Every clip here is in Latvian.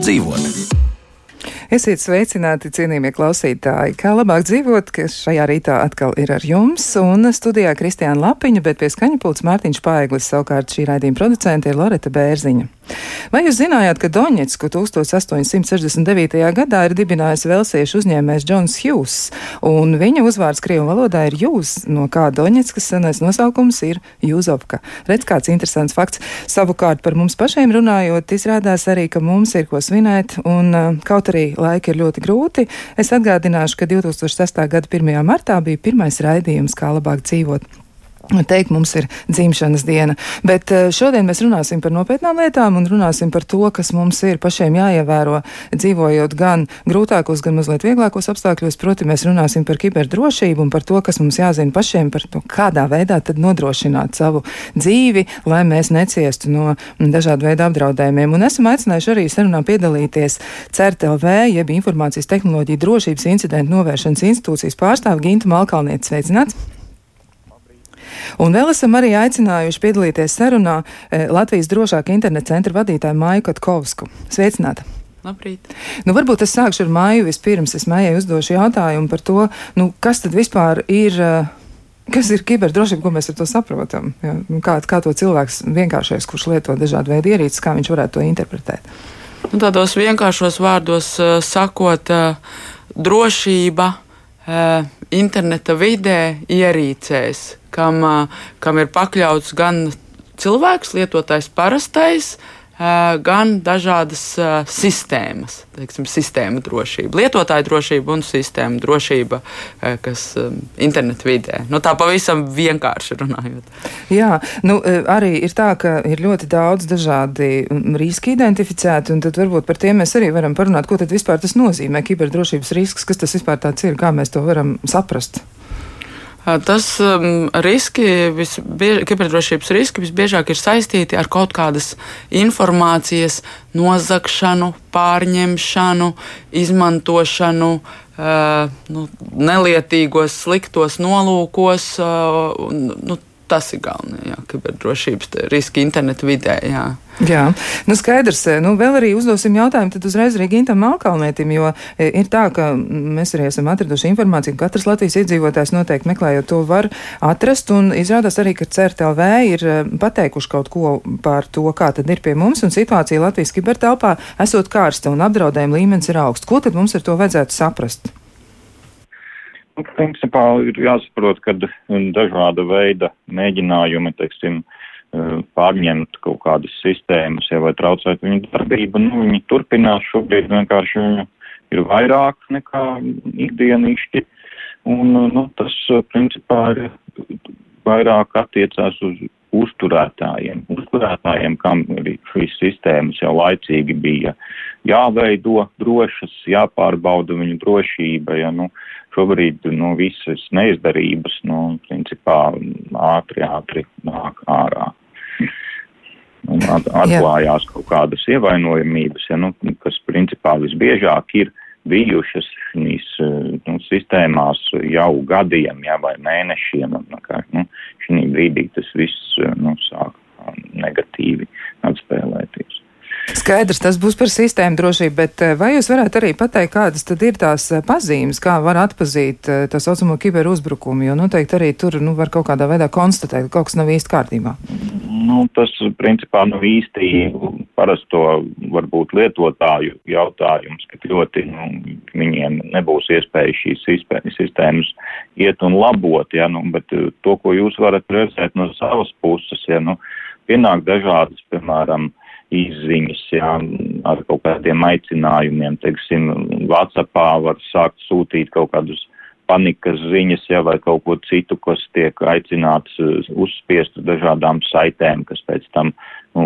Kā labāk dzīvot? Esiet sveicināti, cienījamie klausītāji. Kā labāk dzīvot, kas šajā rītā atkal ir ar jums, un studijā Kristiāna Lapiņa, bet pie skaņa pults Mārtiņš Paeglis, savukārt šī raidījuma producente ir Loreta Bērziņa. Vai jūs zinājāt, ka Doņetsku 1869. gadā ir dibinājis velsiešu uzņēmējs Džons Hughes, un viņa uzvārds Krievu valodā ir Jūs, no kā Doņetskas senais nosaukums ir Jūzovka. Redz, kāds interesants fakts. Savukārt par mums pašiem runājot, izrādās arī, ka mums ir ko svinēt, un kaut arī laiki ir ļoti grūti. Es atgādināšu, ka 2006. gada 1. martā bija pirmais raidījums, kā labāk dzīvot teikt, mums ir dzimšanas diena. Bet eh, šodien mēs runāsim par nopietnām lietām un runāsim par to, kas mums ir pašiem jāievēro, dzīvojot gan grūtākos, gan mazliet vieglākos apstākļos. Proti, mēs runāsim par kiberdrošību un par to, kas mums jāzina pašiem, par to, kādā veidā tad nodrošināt savu dzīvi, lai mēs neciestu no dažādu veidu apdraudējumiem. Un esam aicinājuši arī sarunā piedalīties CERTLV, jeb Informācijas tehnoloģija drošības incidentu novēršanas institūcijas pārstāvi Gintu Malkalnietu. Sveicināts! Un vēl esam arī aicinājuši piedalīties sarunā eh, Latvijas drošāka interneta centra vadītāju Māju Katkovsku. Sveicināta! Labrīt. Nu, varbūt es sākšu ar māju vispirms. Es mājai uzdošu jautājumu par to, nu, kas tad vispār ir. Eh, kas ir kiberdrošība, ko mēs ar to saprotam? Ja? Nu, kā, kā to cilvēks vienkāršais, kurš lieto dažādu veidu ierīces, kā viņš varētu to interpretēt? Nu, tādos vienkāršos vārdos uh, sakot, drošība interneta vidē ierīcēs, kam, kam ir pakļauts gan cilvēks, lietotājs parastais, gan dažādas sistēmas, teiksim, sistēma drošība, lietotāja drošība un sistēma drošība, kas internetu vidē. Nu, tā pavisam vienkārši runājot. Jā, nu, arī ir tā, ka ir ļoti daudz dažādi riski identificēti, un tad varbūt par tiem mēs arī varam parunāt, ko tad vispār tas nozīmē, kiberdrošības risks, kas tas vispār tāds ir, kā mēs to varam saprast. Tas um, riski, visbiež, kiberdrošības riski visbiežāk ir saistīti ar kaut kādas informācijas nozagšanu, pārņemšanu, izmantošanu, uh, nu, nelietīgos, sliktos nolūkos. Uh, nu, tas ir galvenais, jā, kiberdrošības riski internetu vidē. Jā. Jā, nu skaidrs. Eh, nu, vēl arī uzdosim jautājumu uzreiz arī Gintam Malkalnietim, jo eh, ir tā, ka mēs arī esam atraduši informāciju, ka katrs Latvijas iedzīvotājs noteikti meklējot to var atrast, un izrādās arī, ka CERTLV ir eh, pateikuši kaut ko par to, kā tad ir pie mums, un situācija Latvijas kibertelpā esot karsta un apdraudējuma līmenis ir augsts. Ko tad mums ar to vajadzētu saprast? Nu, principā ir jāsaprot, ka dažāda veida mēģinājumi, teiksim, Eh, pārņemt kaut kādas sistēmas, ja vai traucēt viņu darbību, nu, viņi turpinās. Šobrīd vienkārši viņu ir vairāk nekā ikdienišķi, un, nu, tas, eh, principā, ir vairāk attiecās uz uzturētājiem, uzturētājiem, kam šīs sistēmas jau laicīgi bija jāveido drošas, jāpārbauda viņu drošība, ja, nu, šobrīd, nu, visas neizdarības, nu, principā, ātri, ātri nāk ārā. Un atklājās kaut kādas ievainojamības, ja, nu, kas principā visbiežāk ir bijušas šīs nu, sistēmās jau gadiem ja, vai mēnešiem. Kā, nu, šī brīdī tas viss nu, sāk negatīvi atspēlēties. Skaidrs, tas būs par sistēmu drošību, bet eh, vai jūs varētu arī pateikt, kādas tad ir tās eh, pazīmes, kā var atpazīt eh, tā saucamo kiberuzbrukumu, jo noteikti arī tur nu, var kaut kādā veidā konstatēt, ka kaut kas nav īsti kārtībā? Nu, tas, principā, nav īsti parasto varbūt lietotāju jautājums, ka ļoti nu, viņiem nebūs iespēja šīs sistēmas iet un labot, ja, nu, bet to, ko jūs varat redzēt no savas puses, ja, nu, pienāk dažādas, piemēram, izziņas, jā, ar kaut kādiem aicinājumiem, teiksim, Whatsappā var sākt sūtīt kaut kādus panikas ziņas, ja, vai kaut ko citu, kas tiek aicināts uzspiest uz dažādām saitēm, kas pēc tam nu,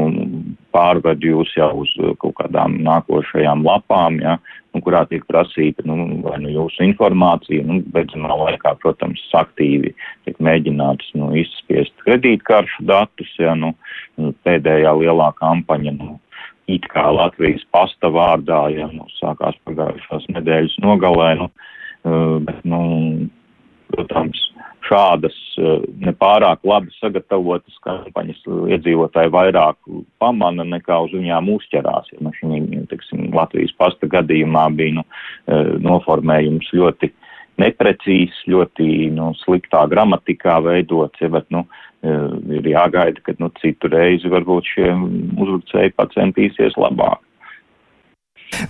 pārved jūs jau uz kaut kādām nākošajām lapām, ja, nu, kurā tiek prasīta, nu, vai nu jūsu informācija, nu, beidzamā laikā, protams, aktīvi tiek mēģināts, nu, izspiest kredītkaršu datus, ja, nu, nu, pēdējā lielā kampaņa, nu, it kā Latvijas pasta vārdā, ja, nu, sākās pagājušās nedēļas nogalē, nu, uh, bet, nu, protams, šādas nepārāk labi sagatavotas kampaņas iedzīvotāji vairāk pamana nekā uz viņām uzķerās. Ja, nu, šī, teiksim, Latvijas pasta gadījumā bija nu, noformējums ļoti neprecīzs, ļoti nu, sliktā gramatikā veidots, ja, bet nu, ir jāgaida, ka nu, citu reizi varbūt šie uzbrucēji pacentīsies labāk.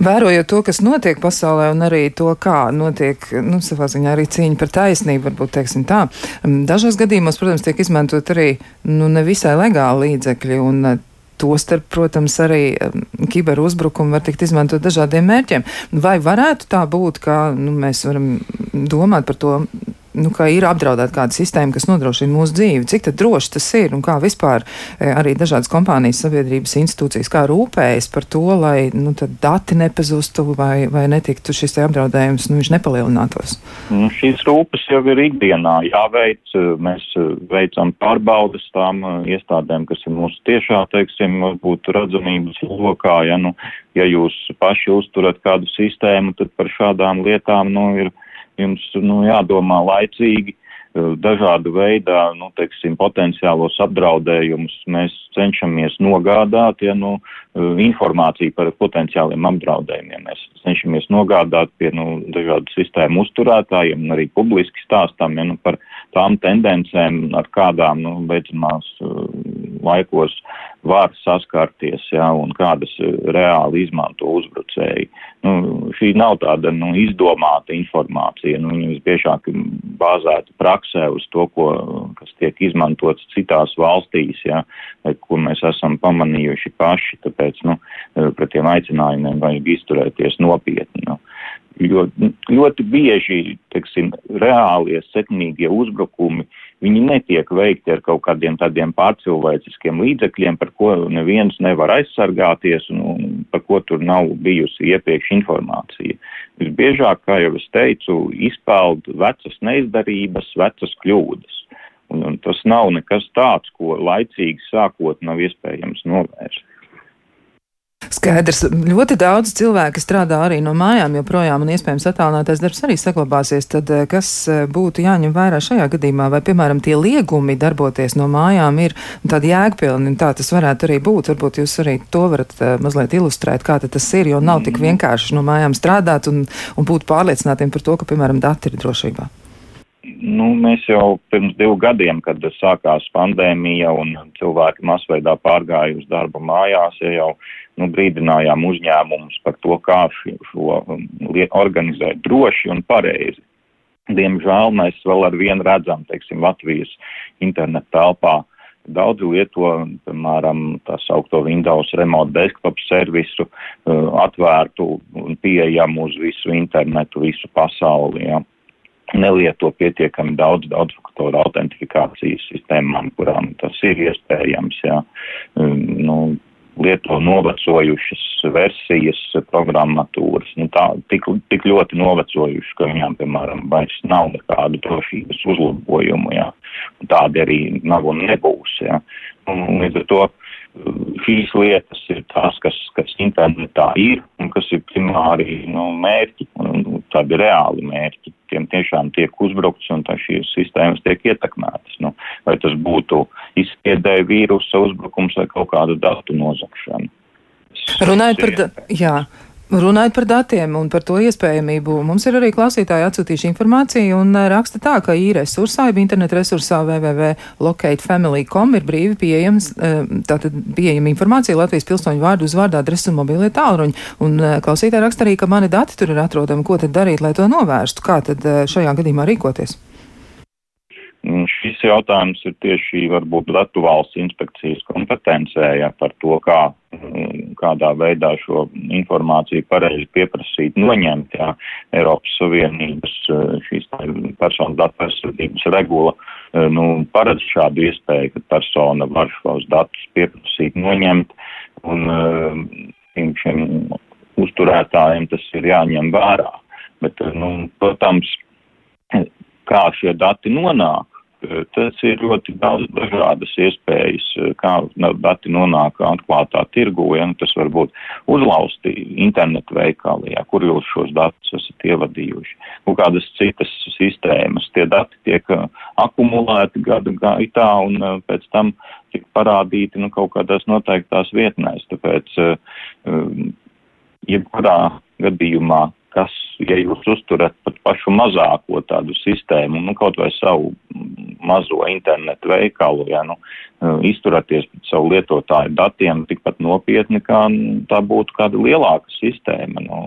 Vērojot to, kas notiek pasaulē un arī to, kā notiek, nu, savā ziņā arī cīņa par taisnību, varbūt teiksim tā, dažos gadījumos, protams, tiek izmantot arī, nu, nevisai legāli līdzekļi un Tostarp, protams, arī kiberuzbrukumi var tikt izmantot dažādiem mērķiem. Vai varētu tā būt, ka nu, mēs varam domāt par to nu, ka ir apdraudēta kāda sistēma, kas nodrošina mūsu dzīvi. Cik droši tas ir un kā vispār e, arī dažādas kompānijas, sabiedrības institūcijas, kā rūpējas par to, lai nu, dati nepazustu vai, vai netiktu šis apdraudējums, nu, viņš nepalielinātos? Nu, šīs rūpes jau ir ikdienā jāveic. Mēs veicam pārbaudas tām iestādēm, kas ir mūsu tiešā, teiksim, varbūt redzamības lokā. Ja, nu, ja jūs paši uzturat kādu sistēmu, tad par šādām lietām nu, ir jums nu, jādomā laicīgi, eh, dažādu veidā, nu, teiksim, potenciālos apdraudējumus mēs cenšamies nogādāt, ja, nu, eh, informāciju par potenciāliem apdraudējumiem. Mēs cenšamies nogādāt pie, nu, dažādu sistēmu uzturētājiem un arī publiski stāstām, ja, nu, par tām tendencēm, ar kādām, nu, beidzamās uh, laikos var saskarties, jā, un kādas reāli izmanto uzbrucēji. Nu, šī nav tāda, nu, izdomāta informācija, nu, viņa visbiežāk bāzēta praksē uz to, ko, kas tiek izmantots citās valstīs, jā, ko mēs esam pamanījuši paši, tāpēc, nu, pret tiem aicinājumiem vajag izturēties nopietni. Nu. Ļoti, ļoti bieži, teiksim, reālie sekmīgie uzbrukumi, netiek veikti ar kaut kādiem tādiem pārcilvēciskiem līdzekļiem, par ko neviens nevar aizsargāties un, un par ko tur nav bijusi iepriekš informācija. Visbiežāk, kā jau es teicu, izpeld vecas neizdarības, vecas kļūdas. Un, un tas nav nekas tāds, ko laicīgi sākot nav iespējams novērst. Skaidrs, ļoti daudz cilvēku strādā arī no mājām joprojām, un iespējams attālinātais darbs arī saglabāsies. Tad eh, kas eh, būtu jāņem vērā šajā gadījumā? Vai, piemēram, tie liegumi darboties no mājām ir tādi jēgpilni, un tā tas varētu arī būt? Varbūt jūs arī to varat uh, mazliet ilustrēt, kā tas ir, jo nav tik vienkārši no mājām strādāt un, un būt pārliecinātiem par to, ka, piemēram, dati ir drošībā. Nu, mēs jau pirms divu gadiem, kad sākās pandēmija un cilvēki masveidā pārgāja uz darbu mājās, ja jau nu, brīdinājām uzņēmumus par to, kā šo, um, organizēt droši un pareizi. Diemžēl mēs vēl ar vienu redzam, teiksim, Latvijas internetu telpā. Daudzi lieto, piemēram, tā saukto Windows Remote Desktop servisu, uh, atvērtu un pieejamu uz visu internetu, visu pasauli. Ja nelieto pietiekami daudz daudz faktoru autentifikācijas sistēmām, kurām tas ir iespējams. Jā. Nu, lieto novecojušas versijas programmatūras, nu tā, tik, tik ļoti novecojušas, ka viņām, piemēram, vairs nav nekādu drošības uzlabojumu, jā. Tādi arī nav un nebūs, jā. Un līdz ar to šīs lietas ir tās, kas, kas internetā ir un kas ir primāri nu, mērķi, un tādi reāli mērķi. Tiem tiešām tiek uzbrukts un šīs sistēmas tiek ietekmētas. Nu, vai tas būtu izspiedēja vīrusa uzbrukums vai kaut kādu datu nozakšana. Runājot par, jā, Runājot par datiem un par to iespējamību, mums ir arī klausītāji atsūtījuši informāciju un eh, raksta tā, ka e-resursā, jeb internetu resursā www.locatefamily.com ir brīvi pieejams, eh, tātad pieejama informācija Latvijas pilsoņu vārdu uz vārdu adresu un mobilie tālruņi. Un eh, klausītāji raksta arī, ka mani dati tur ir atrodami. Ko tad darīt, lai to novērstu? Kā tad šajā gadījumā rīkoties? Šis jautājums ir tieši varbūt datu valsts inspekcijas kompetencē, ja par to, kā, kādā veidā šo informāciju pareizi pieprasīt, noņemt, ja Eiropas Savienības šīs personas datu aizsardzības regula, nu, paredz šādu iespēju, ka persona var šos datus pieprasīt, noņemt, un šiem uzturētājiem tas ir jāņem vērā. Bet, nu, protams, kā šie dati nonāk tas ir ļoti daudz dažādas iespējas, kā dati nonāk atklātā tirgu, ja nu, tas var būt uzlausti internetu veikalī, ja, kur jūs šos datus esat ievadījuši, kaut kādas citas sistēmas, tie dati tiek akumulēti gadu gaitā un pēc tam tiek parādīti nu, kaut kādās noteiktās vietnēs, tāpēc jebkurā gadījumā kas, ja jūs uzturat pat pašu mazāko tādu sistēmu, nu, kaut vai savu mazo internetu veikalu, ja, nu, izturaties pret savu lietotāju datiem tikpat nopietni, kā tā būtu kāda lielāka sistēma. Nu,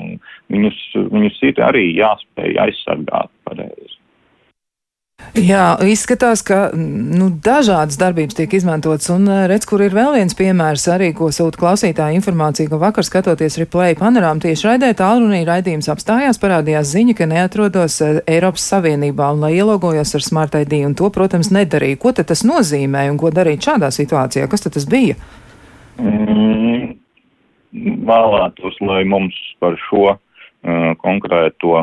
viņus, viņus ir arī jāspēj aizsargāt pareizi. Jā, izskatās, ka nu, dažādas darbības tiek izmantotas, un eh, redz, kur ir vēl viens piemērs arī, ko sūta klausītāja informācija, ka vakar skatoties replay panorāmu tieši raidē tālrunī raidījums apstājās, parādījās ziņa, ka neatrodos eh, Eiropas Savienībā un lai ielogojos ar Smart ID, un to, protams, nedarīju. Ko tad tas nozīmē un ko darīt šādā situācijā? Kas tad tas bija? Mm, vēlētos, lai mums par šo konkrēto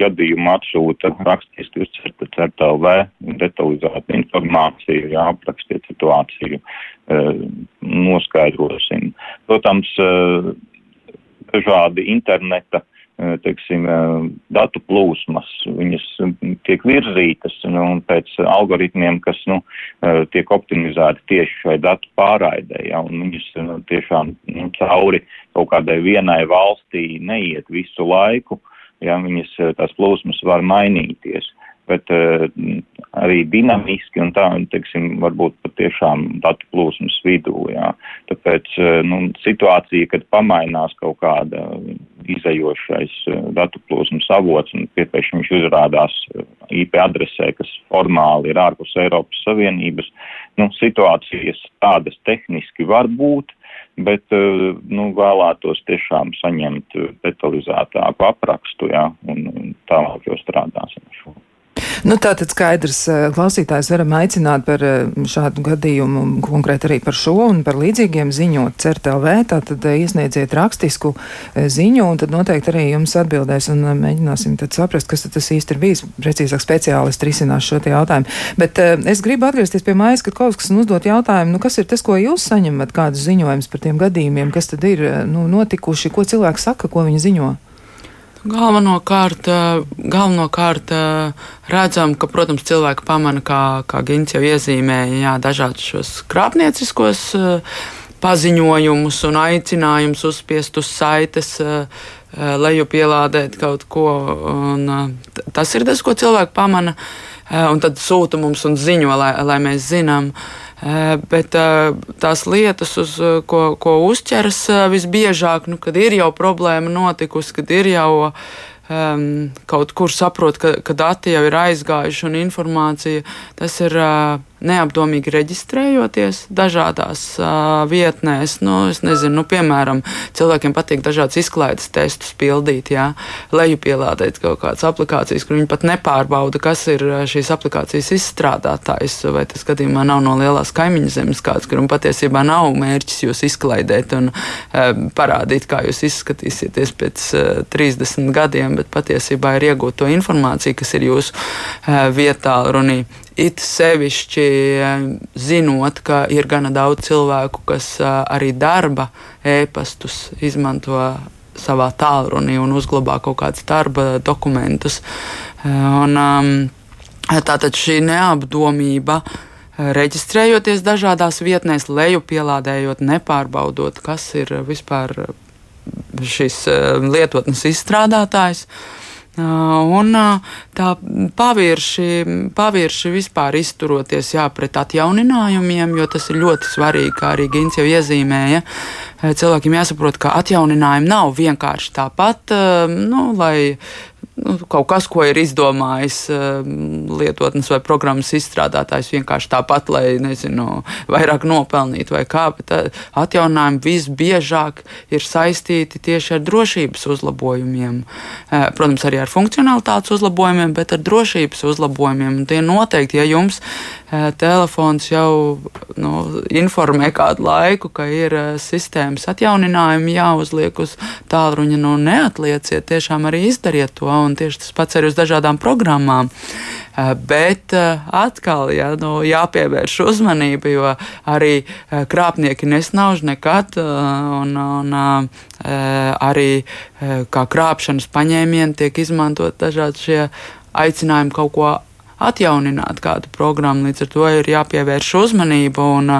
gadījumu atsūta rakstiski uz CERTLV detalizētu informāciju, jā, aprakstiet situāciju, noskaidrosim. Protams, dažādi interneta teiksim, datu plūsmas, viņas tiek virzītas nu, pēc algoritmiem, kas nu, tiek optimizēti tieši šai datu pārraidē, ja, un viņas nu, tiešām nu, cauri kaut kādai vienai valstī neiet visu laiku, ja viņas tās plūsmas var mainīties bet uh, arī dinamiski un tā, teiksim, varbūt patiešām datu plūsmas vidū, jā. Tāpēc, uh, nu, situācija, kad pamainās kaut kāda izējošais uh, datu plūsmas avots un piepēkšņi viņš uzrādās IP adresē, kas formāli ir ārpus Eiropas Savienības, nu, situācijas tādas tehniski var būt, bet nu, vēlētos tiešām saņemt detalizētāku aprakstu, jā, un, tālāk jau strādāsim šo. Nu, tā tad skaidrs, eh, klausītājs varam aicināt par eh, šādu gadījumu, konkrēti arī par šo un par līdzīgiem ziņot CERTLV, tātad eh, iesniedziet rakstisku ziņu un tad noteikti arī jums atbildēs un mēģināsim tad saprast, kas tad tas īsti ir bijis, precīzāk speciālisti risinās šo te jautājumu. Bet es gribu atgriezties pie mājas, kad kaut kas uzdot jautājumu, nu, kas ir tas, ko jūs saņemat, kādus ziņojumus par tiem gadījumiem, kas tad ir nu, notikuši, ko cilvēki saka, ko viņi ziņo? Galvenokārt, eh, galvenokārt eh, redzam, ka, protams, cilvēki pamana, kā, kā Gins jau iezīmēja, jā, dažādus šos krāpnieciskos eh, paziņojumus un aicinājumus uzspiest uz saites, leju pielādēt kaut ko. Un, tas ir tas, ko cilvēki pamana, un tad sūta mums un ziņo, lai, lai mēs zinām. Uh, bet tās lietas, uz ko, ko uzķeras visbiežāk, nu, kad ir jau problēma notikusi, kad ir jau um, kaut kur saprot, ka, ka dati jau ir aizgājuši un informācija, tas ir uh, neapdomīgi reģistrējoties dažādās uh, vietnēs. Nu, nezinu, nu, piemēram, cilvēkiem patīk dažādas izklaides testus pildīt, jā, lejupielādēt kaut kādas aplikācijas, kur viņi pat nepārbauda, kas ir šīs aplikācijas izstrādātājs, vai tas gadījumā nav no lielās kaimiņu zemes kāds, kuram patiesībā nav mērķis jūs izklaidēt un uh, parādīt, kā jūs izskatīsieties pēc uh, 30 gadiem, bet patiesībā ir iegūt to informāciju, kas ir jūsu uh, vietā runī. It sevišķi zinot, ka ir gana daudz cilvēku, kas arī darba ēpastus izmanto savā tālrunī un uzglabā kaut kādus darba dokumentus. Eh, un, tātad šī neapdomība reģistrējoties dažādās vietnēs, lejupielādējot, nepārbaudot, kas ir vispār šis lietotnes izstrādātājs. Uh, Un tā pavirši, pavirši vispār izturoties jā, pret atjauninājumiem, jo tas ir ļoti svarīgi, kā arī Gins jau iezīmēja. Cilvēkiem jāsaprot, ka atjauninājumi nav vienkārši tāpat, nu, lai nu, kaut kas, ko ir izdomājis uh, lietotnes vai programmas izstrādātājs vienkārši tāpat, lai, nezinu, vairāk nopelnītu vai kā, bet uh, atjauninājumi visbiežāk ir saistīti tieši ar drošības uzlabojumiem. Uh, protams, arī ar funkcionalitātes uzlabojumiem, bet ar drošības uzlabojumiem. Un tie noteikti, ja jums telefons jau nu, informē kādu laiku, ka ir sistēmas atjauninājumi jāuzliek uz tālruņa. Nu, neatlieciet, tiešām arī izdariet to, un tieši tas pats arī uz dažādām programmām. Bet atkal ja, nu, jāpievērš uzmanība, jo arī krāpnieki nesnauž nekad, un, un arī kā krāpšanas paņēmieni tiek izmantot dažādi šie aicinājumi kaut ko atjaunināt kādu programmu. Līdz ar to ir jāpievērš uzmanība, un,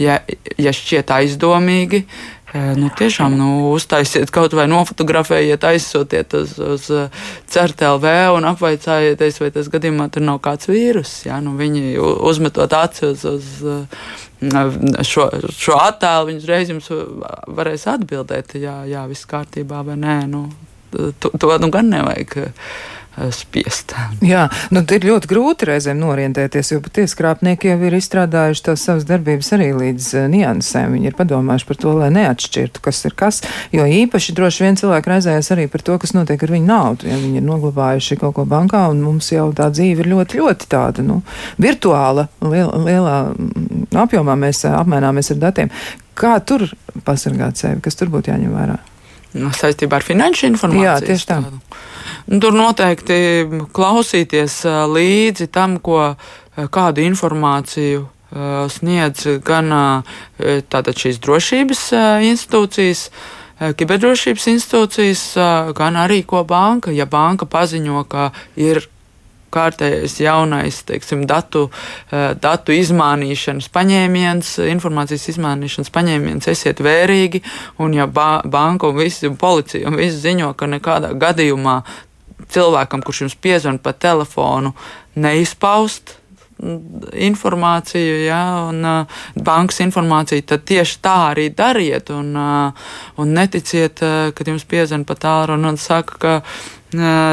ja, ja šķiet aizdomīgi, nu, tiešām nu, uztaisiet kaut vai nofotografējiet, aizsūtiet uz, uz CERTLV un apvaicājieties, vai tas gadījumā tur nav kāds vīrus. Ja? Nu, viņi uzmetot aci uz, uz šo, šo attēlu, viņi uzreiz jums varēs atbildēt, jā, jā viss kārtībā vai nē. Nu, to, to nu gan nevajag Eh, spiest. Jā, nu, ir ļoti grūti reizēm norientēties, jo patiesi krāpnieki jau ir izstrādājuši tās savas darbības arī līdz uh, niansēm. Viņi ir padomājuši par to, lai neatšķirtu, kas ir kas, jo īpaši droši vien cilvēki raizējas arī par to, kas notiek ar viņu naudu. Ja viņi ir noglabājuši kaut ko bankā, un mums jau tā dzīve ir ļoti, ļoti tāda, nu, virtuāla, liel, lielā mm, apjomā mēs uh, apmaināmies ar datiem. Kā tur pasargāt sevi, kas tur būtu jāņem vērā? No, nu, saistībā ar finanšu informāciju. Jā, tieši tā. Tādu. Nu, tur noteikti klausīties līdzi tam, ko kādu informāciju sniedz gan tātad šīs drošības institūcijas, kiberdrošības institūcijas, gan arī ko banka. Ja banka paziņo, ka ir kārtējais jaunais teiksim, datu, datu izmānīšanas paņēmiens, informācijas izmānīšanas paņēmiens, esiet vērīgi. Un ja ba banka un visi un policija un visi ziņo, ka nekādā gadījumā cilvēkam, kurš jums piezvan pa telefonu, neizpaust informāciju, ja, un uh, bankas informāciju, tad tieši tā arī dariet. Un, uh, un neticiet, uh, kad jums piezvan pa tālruni un saka, ka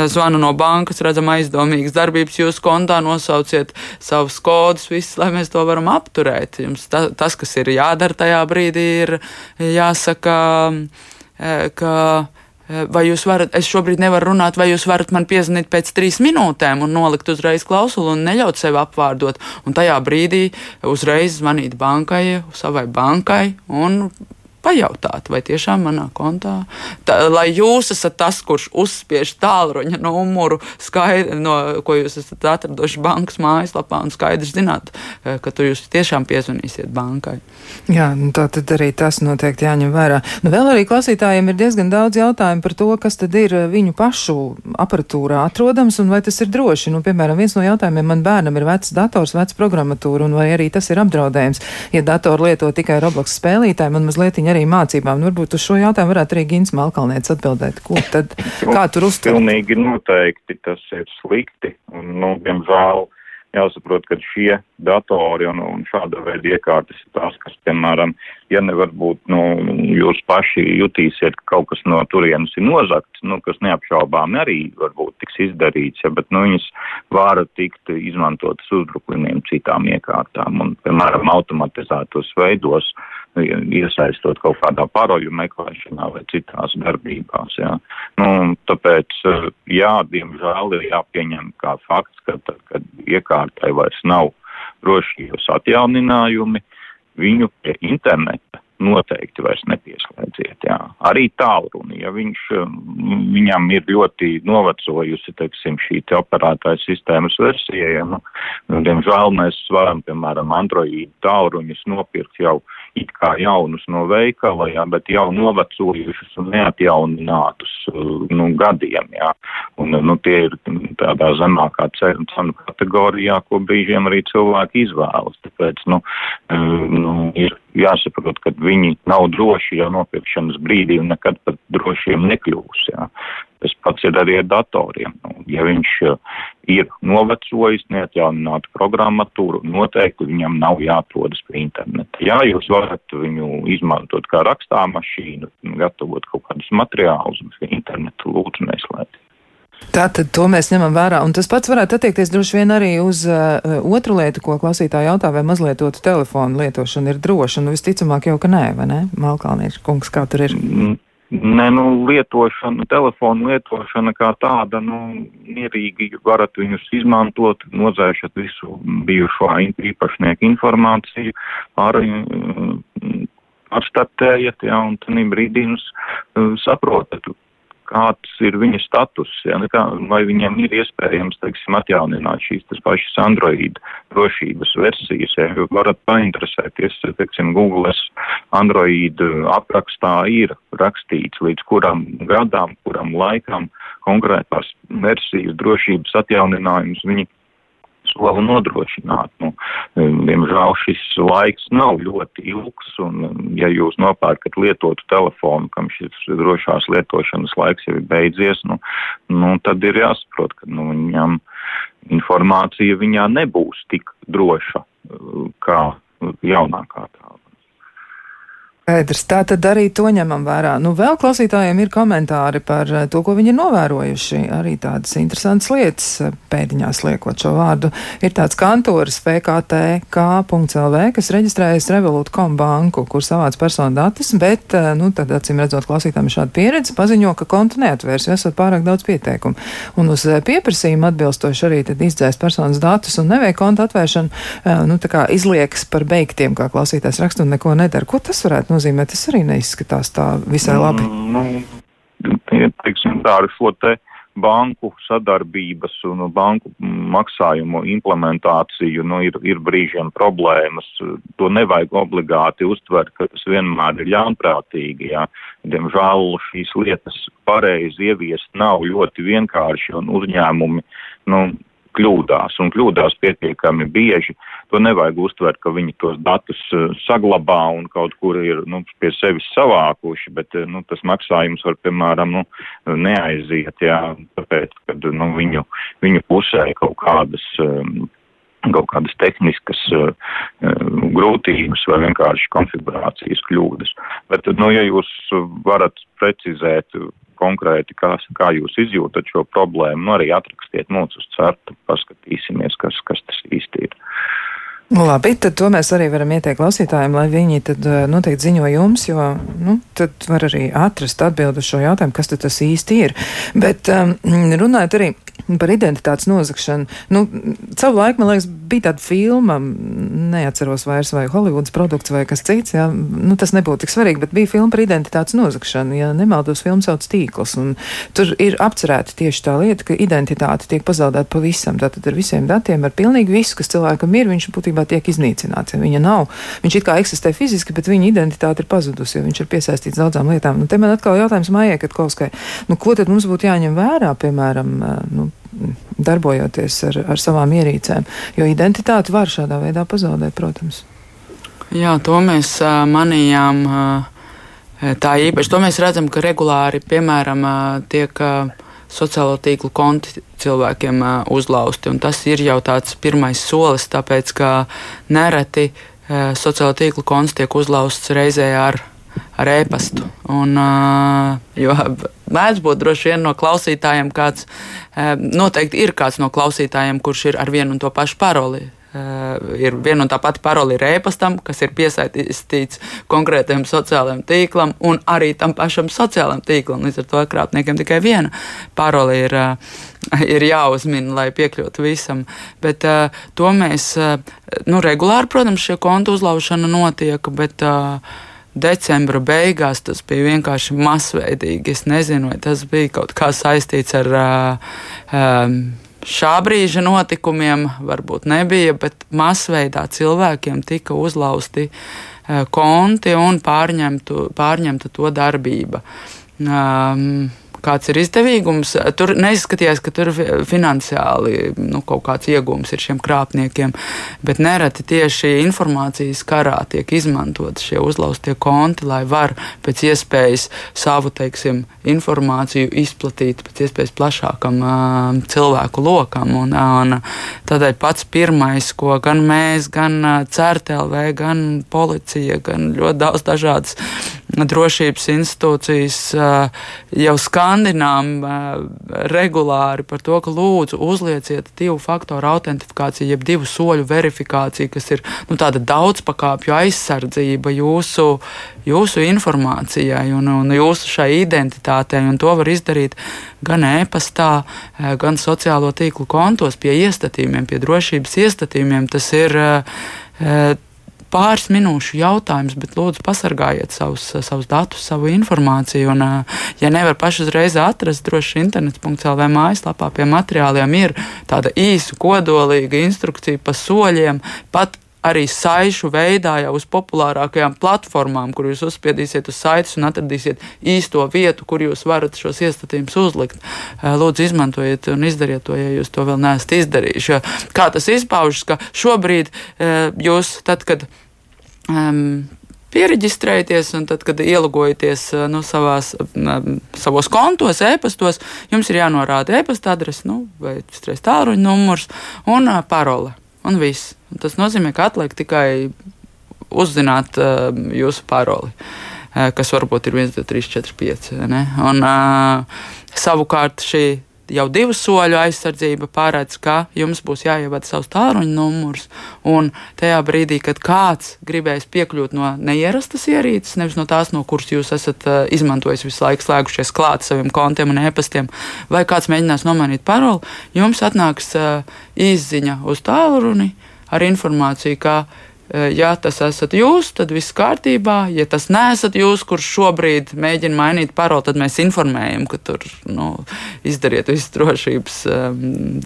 zvanu no bankas, redzam aizdomīgas darbības jūsu kontā, nosauciet savus kodus, visus, lai mēs to varam apturēt. Jums ta, tas, kas ir jādara tajā brīdī, ir jāsaka, ka vai jūs varat, es šobrīd nevaru runāt, vai jūs varat man piezvanīt pēc trīs minūtēm un nolikt uzreiz klausuli un neļaut sevi apvārdot. Un tajā brīdī uzreiz zvanīt bankai, savai bankai un pajautāt, vai tiešām manā kontā, tā, lai jūs esat tas, kurš uzspiež tālruņa numuru, skaidri, no, ko jūs esat atraduši bankas mājaslapā, un skaidri zināt, eh, ka tur jūs tiešām piezvanīsiet bankai. Jā, nu tā tad arī tas noteikti jāņem vērā. Nu, vēl arī klausītājiem ir diezgan daudz jautājumu par to, kas tad ir eh, viņu pašu aparatūrā atrodams un vai tas ir droši. Nu, piemēram, viens no jautājumiem man bērnam ir vecs dators, vecs programmatūra, un vai arī tas ir apdraudējums, ja datoru lieto tikai Roblox spēlītāji, man mazliet arī mācībām. Nu, varbūt uz šo jautājumu varētu arī Gins Malkalniec atbildēt. Ko tad, kā tur uztver? Pilnīgi noteikti tas ir slikti. Un, nu, diemžēl jāsaprot, ka šie datori un, un šāda veida iekārtas ir tās, kas, piemēram, ja nevar būt, nu, jūs paši jutīsiet, ka kaut kas no turienes ir nozakts, nu, kas neapšaubām arī varbūt tiks izdarīts, ja, bet, nu, viņas vāra tikt izmantotas uzbrukumiem citām iekārtām un, piemēram, automatizētos veidos, iesaistot kaut kādā paroļu meklēšanā vai citās darbībās, jā. Nu, tāpēc, jā, diemžēl ir jāpieņem kā fakts, ka tad, kad iekārtai vairs nav drošības atjauninājumi, viņu pie interneta noteikti vairs nepieslēdziet. Jā. Arī tālruni, ja viņš, viņam ir ļoti novecojusi, teiksim, šī te operētāja sistēmas versija, ja, nu, diemžēl mēs varam, piemēram, Android tālruņus nopirkt jau it kā jaunus no veikala, jā, bet jau novecojušus un neatjauninātus nu, gadiem. Jā. Un, nu, tie ir tādā zemākā cenu kategorijā, ko brīžiem arī cilvēki izvēlas. Tāpēc nu, nu, ir jāsaprot, ka viņi nav droši jau nopirkšanas brīdī un nekad pat drošiem nekļūs. Jā. Tas pats ir arī ar datoriem. Nu, ja viņš uh, ir novecojis, neatjauninātu programmatūru, noteikti viņam nav jāatrodas pie interneta. Jā, jūs varat viņu izmantot kā rakstāmašīnu, gatavot kaut kādus materiālus, bet internetu lūdzu neslēgt. Tātad to mēs ņemam vērā, un tas pats varētu attiekties droši vien arī uz uh, otru lietu, ko klausītāji jautā, vai mazlietotu telefonu lietošana ir droša, nu visticamāk jau, ka nē, vai ne? Malkalnieši kungs, kā tur ir? Ne, nu, lietošana, telefona lietošana kā tāda, nu, mierīgi varat viņus izmantot, nozēšat visu bijušo īpašnieku informāciju, arī atstartējat, jā, un tad brīdī jūs uh, saprotat, kāds ir viņa status, ja, kā, vai viņiem ir iespējams, teiksim, atjaunināt šīs tas pašas Android drošības versijas, ja, varat painteresēties, teiksim, Google Android aprakstā ir rakstīts, līdz kuram gadām, kuram laikam konkrētās versijas drošības atjauninājums viņi sola nodrošināt. Nu, diemžēl šis laiks nav ļoti ilgs, un ja jūs nopērkat lietotu telefonu, kam šis drošās lietošanas laiks jau ir beidzies, nu, nu, tad ir jāsaprot, ka nu, viņam informācija viņā nebūs tik droša kā jaunākā tā. Skaidrs, tā tad arī to ņemam vērā. Nu, vēl klausītājiem ir komentāri par eh, to, ko viņi ir novērojuši. Arī tādas interesantas lietas, eh, pēdiņās liekot šo vārdu. Ir tāds kantors PKTK.lv, kas reģistrējas Revolut.com banku, kur savāc personu datus, bet, eh, nu, tad, acīm redzot, klausītājiem ir šāda pieredze, paziņo, ka kontu neatvērs, jo esat pārāk daudz pieteikumu. Un uz pieprasījumu atbilstoši arī tad izdzēst personas datus un neveik kontu atvēršanu, nu, tā kā izliekas par beigtiem, kā klausītājs raksta un neko nedara. Ko tas varētu? Nozīmē, tas arī neizskatās tā visai labi. Mm, nu, teiksim, tā ar šo te banku sadarbības un banku maksājumu implementāciju nu, ir, ir brīžiem problēmas. To nevajag obligāti uztvert, ka tas vienmēr ir ļaunprātīgi. Jā. Diemžēl šīs lietas pareizi ieviest nav ļoti vienkārši un uzņēmumi nu, kļūdās un kļūdās pietiekami bieži. To nevajag uztvert, ka viņi tos datus uh, saglabā un kaut kur ir nu, pie sevis savākuši, bet uh, nu, tas maksājums var, piemēram, nu, neaiziet, jā, tāpēc, ka nu, viņu, viņu pusē kaut kādas. Um, kaut kādas tehniskas uh, grūtības vai vienkārši konfigurācijas kļūdas. Bet, nu, ja jūs varat precizēt konkrēti, kā, kā jūs izjūtat šo problēmu, nu arī atrakstiet mums uz certu, paskatīsimies, kas, kas tas īsti ir. Nu, labi, tad to mēs arī varam ieteikt klausītājiem, lai viņi tad eh, noteikti ziņo jums, jo nu, tad var arī atrast atbildu šo jautājumu, kas tad tas īsti ir. Bet um, runājot arī par identitātes nozagšanu, nu, savu laiku, man liekas, bija tāda filma, neatceros vairs vai Hollywoods produkts vai kas cits, jā, nu, tas nebūtu tik svarīgi, bet bija filma par identitātes nozagšanu, ja nemaldos filmu sauc tīkls, tur ir apcerēta tieši tā lieta, ka identitāte tiek pazaudēta pavisam, tātad ar visiem datiem, ar pilnīgi visu, kas cilvēkam ir, viņš būtībā tiek iznīcināts. Ja viņa nav, viņš it kā eksistē fiziski, bet viņa identitāte ir pazudusi, jo viņš ir piesaistīts daudzām lietām. Nu, te man atkal jautājums Mājai Katkovskai, nu, ko tad mums būtu jāņem vērā, piemēram, nu, darbojoties ar, ar savām ierīcēm, jo identitāti var šādā veidā pazaudēt, protams. Jā, to mēs uh, manījām. Uh, tā īpaši to mēs redzam, ka regulāri, piemēram, uh, tiek sociālo tīklu konti cilvēkiem uzlausti. Tas ir jau tāds pirmais solis, tāpēc ka nereti sociālo tīklu konts tiek uzlausts reizē ar ar e-pastu. Un, jo mēdz būt droši vien no klausītājiem kāds, noteikti ir kāds no klausītājiem, kurš ir ar vienu un to pašu paroli ir viena un tā pati parole ir ēpastam, kas ir piesaistīts konkrētam sociālajam tīklam un arī tam pašam sociālajam tīklam. Līdz ar to krāpniekiem tikai viena parole ir, ir jāuzmina, lai piekļūtu visam. Bet to mēs nu, regulāri, protams, šie kontu uzlaušana notiek. Bet, uh, decembra beigās tas bija vienkārši masveidīgi. Es nezinu, vai tas bija kaut kā saistīts ar šā brīža notikumiem varbūt nebija, bet masveidā cilvēkiem tika uzlausti konti un pārņemtu, pārņemta to darbība. Um, kāds ir izdevīgums. Tur neizskatījās, ka tur finansiāli nu, kaut kāds iegūms ir šiem krāpniekiem, bet nereti tieši informācijas karā tiek izmantot šie uzlaustie konti, lai var pēc iespējas savu teiksim, informāciju izplatīt pēc iespējas plašākam uh, cilvēku lokam. Un, un tādēļ pats pirmais, ko gan mēs, gan CERTLV, gan policija, gan ļoti daudz dažādas drošības institūcijas jau skandinām regulāri par to, ka lūdzu uzlieciet divu faktoru autentifikāciju, jeb divu soļu verifikāciju, kas ir nu, tāda daudzpakāpju aizsardzība jūsu, jūsu informācijai un, un jūsu šai identitātei. Un to var izdarīt gan e-pastā, gan sociālo tīklu kontos pie iestatījumiem, pie drošības iestatījumiem. Tas ir pāris minūšu jautājums, bet lūdzu pasargājiet savus, savus datus, savu informāciju. Un, ja nevar paši uzreiz atrast, droši internets.lv mājaslapā pie materiāliem ir tāda īsa, kodolīga instrukcija pa soļiem. Pat arī saišu veidā jau uz populārākajām platformām, kur jūs uzspiedīsiet uz saites un atradīsiet īsto vietu, kur jūs varat šos iestatījumus uzlikt. Lūdzu, izmantojiet un izdariet to, ja jūs to vēl neesat izdarījuši. Kā tas izpaužas, ka šobrīd jūs, tad, kad um, pieregistrēties, un tad, kad ielogojaties nu, savās, savos kontos, e-pastos, jums ir jānorāda e-pasta adrese, nu, vai tālruņa numurs un parole. Un viss. Tas nozīmē, ka atliek tikai uzzināt uh, jūsu paroli, uh, kas varbūt ir 1, 2, 3, 4, 5. Ne? Un, uh, savukārt šī jau divu soļu aizsardzība paredz, ka jums būs jāievada savs tālruņa numurs. Un tajā brīdī, kad kāds gribēs piekļūt no neierastas ierīces, nevis no tās, no kuras jūs esat uh, izmantojis visu laiku, slēgušies klāt saviem kontiem un e-pastiem, vai kāds mēģinās nomainīt paroli, jums atnāks uh, izziņa uz tālruni ar informāciju, ka ja tas esat jūs, tad viss kārtībā. Ja tas neesat jūs, kurš šobrīd mēģina mainīt paroli, tad mēs informējam, ka tur nu, izdariet visus drošības um,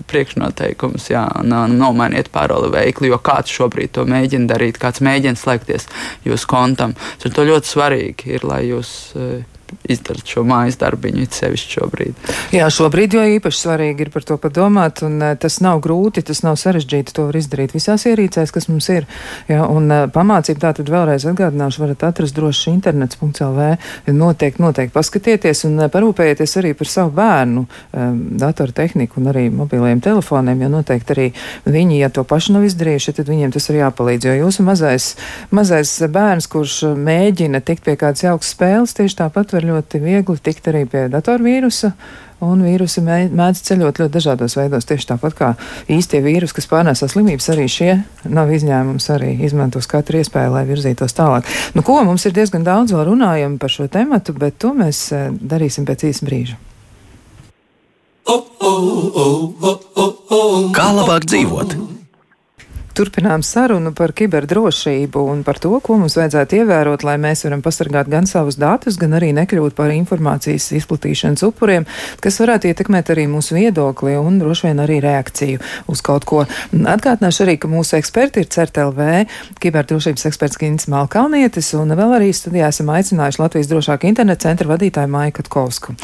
priekšnoteikumus, jā, nomainiet paroli veikli, jo kāds šobrīd to mēģina darīt, kāds mēģina slēgties jūsu kontam. Tad to ļoti svarīgi ir, lai jūs. Uh, izdarīt šo mājas darbiņu, it sevišķi šobrīd. Jā, šobrīd jau īpaši svarīgi ir par to padomāt, un uh, tas nav grūti, tas nav sarežģīti, to var izdarīt visās ierīcēs, kas mums ir. Jā, un uh, pamācību tā tad vēlreiz atgādināšu, varat atrast droši internets.lv, noteikti, noteikti paskatieties un uh, parūpējieties arī par savu bērnu um, datortehniku un arī mobiliem telefoniem, jo noteikti arī viņi, ja to paši nav izdarījuši, tad viņiem tas ir jāpalīdz, jo jūsu mazais, mazais bērns, kurš mēģina tikt pie kādas jaukas spēles, tieši tāpat var ļoti viegli tikt arī pie datorvīrusa. Un vīrusi mēdz ceļot ļoti dažādos veidos, tieši tāpat kā īstie vīrusi, kas pārnēsā slimības, arī šie nav izņēmums, arī izmantos katru iespēju, lai virzītos tālāk. Nu, ko mums ir diezgan daudz vēl runājam par šo tematu, bet to mēs eh, darīsim pēc īsa brīža. Kā labāk dzīvot? Turpinām sarunu par kiberdrošību un par to, ko mums vajadzētu ievērot, lai mēs varam pasargāt gan savus datus, gan arī nekļūt par informācijas izplatīšanas upuriem, kas varētu ietekmēt arī mūsu viedokli un droši vien arī reakciju uz kaut ko. Atgādināšu arī, ka mūsu eksperti ir CERTLV, kiberdrošības eksperts Gins Malkalnietis un vēl arī studijā esam aicinājuši Latvijas drošāku internetu centra vadītāju Maiku Katkovsku.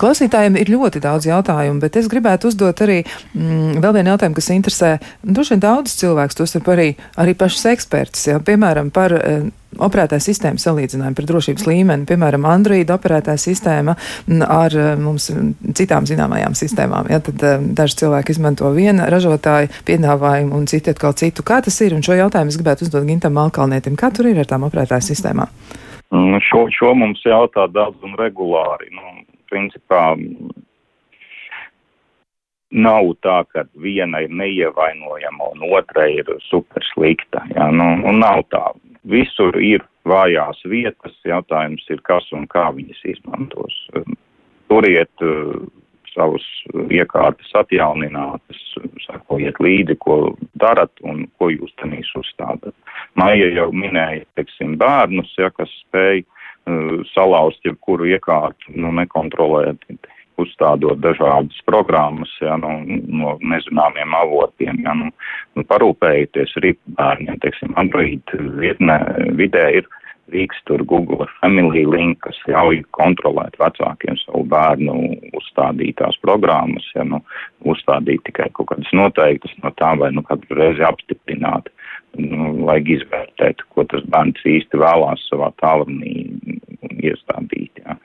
Klausītājiem ir ļoti daudz jautājumu, bet es gribētu uzdot arī mm, vēl vienu jautājumu, kas interesē droši vien daudz cilvēku tostarp arī, arī pašas ekspertus, jā, piemēram, par uh, operētāja sistēma salīdzinājumu par drošības līmeni, piemēram, Android operētāja sistēma ar uh, mums citām zināmajām sistēmām. Ja, tad uh, daži cilvēki izmanto viena ražotāja piedāvājumu un citi atkal citu. Kā tas ir? Un šo jautājumu es gribētu uzdot Gintam Malkalnietim. Kā tur ir ar tām operētāja sistēmām? Nu, šo, šo mums jautā daudz un regulāri. Nu, principā nav tā, ka viena ir neievainojama un otra ir super slikta. Jā, nu, nu, nav tā. Visur ir vājās vietas, jautājums ir, kas un kā viņas izmantos. Turiet uh, savus iekārtas atjauninātas, sakojiet līdzi, ko darat un ko jūs tenīs uzstādat. Maija jau minēja, teiksim, bērnus, ja, kas spēj uh, salauzt jebkuru iekārtu, nu, nekontrolēt uzstādot dažādas programmas ja, no, no nezināmiem avotiem. Ja, nu, nu, parūpējieties arī bērniem, teiksim, Android vietnē, vidē ir Rīgas tur Google Family Link, kas ļauj kontrolēt vecākiem savu bērnu uzstādītās programmas, ja nu uzstādīt tikai kaut kādas noteiktas no tām vai nu katru reizi apstiprināt. Nu, vajag izvērtēt, ko tas bērns īsti vēlās savā tālrunī iestādīt. Ja.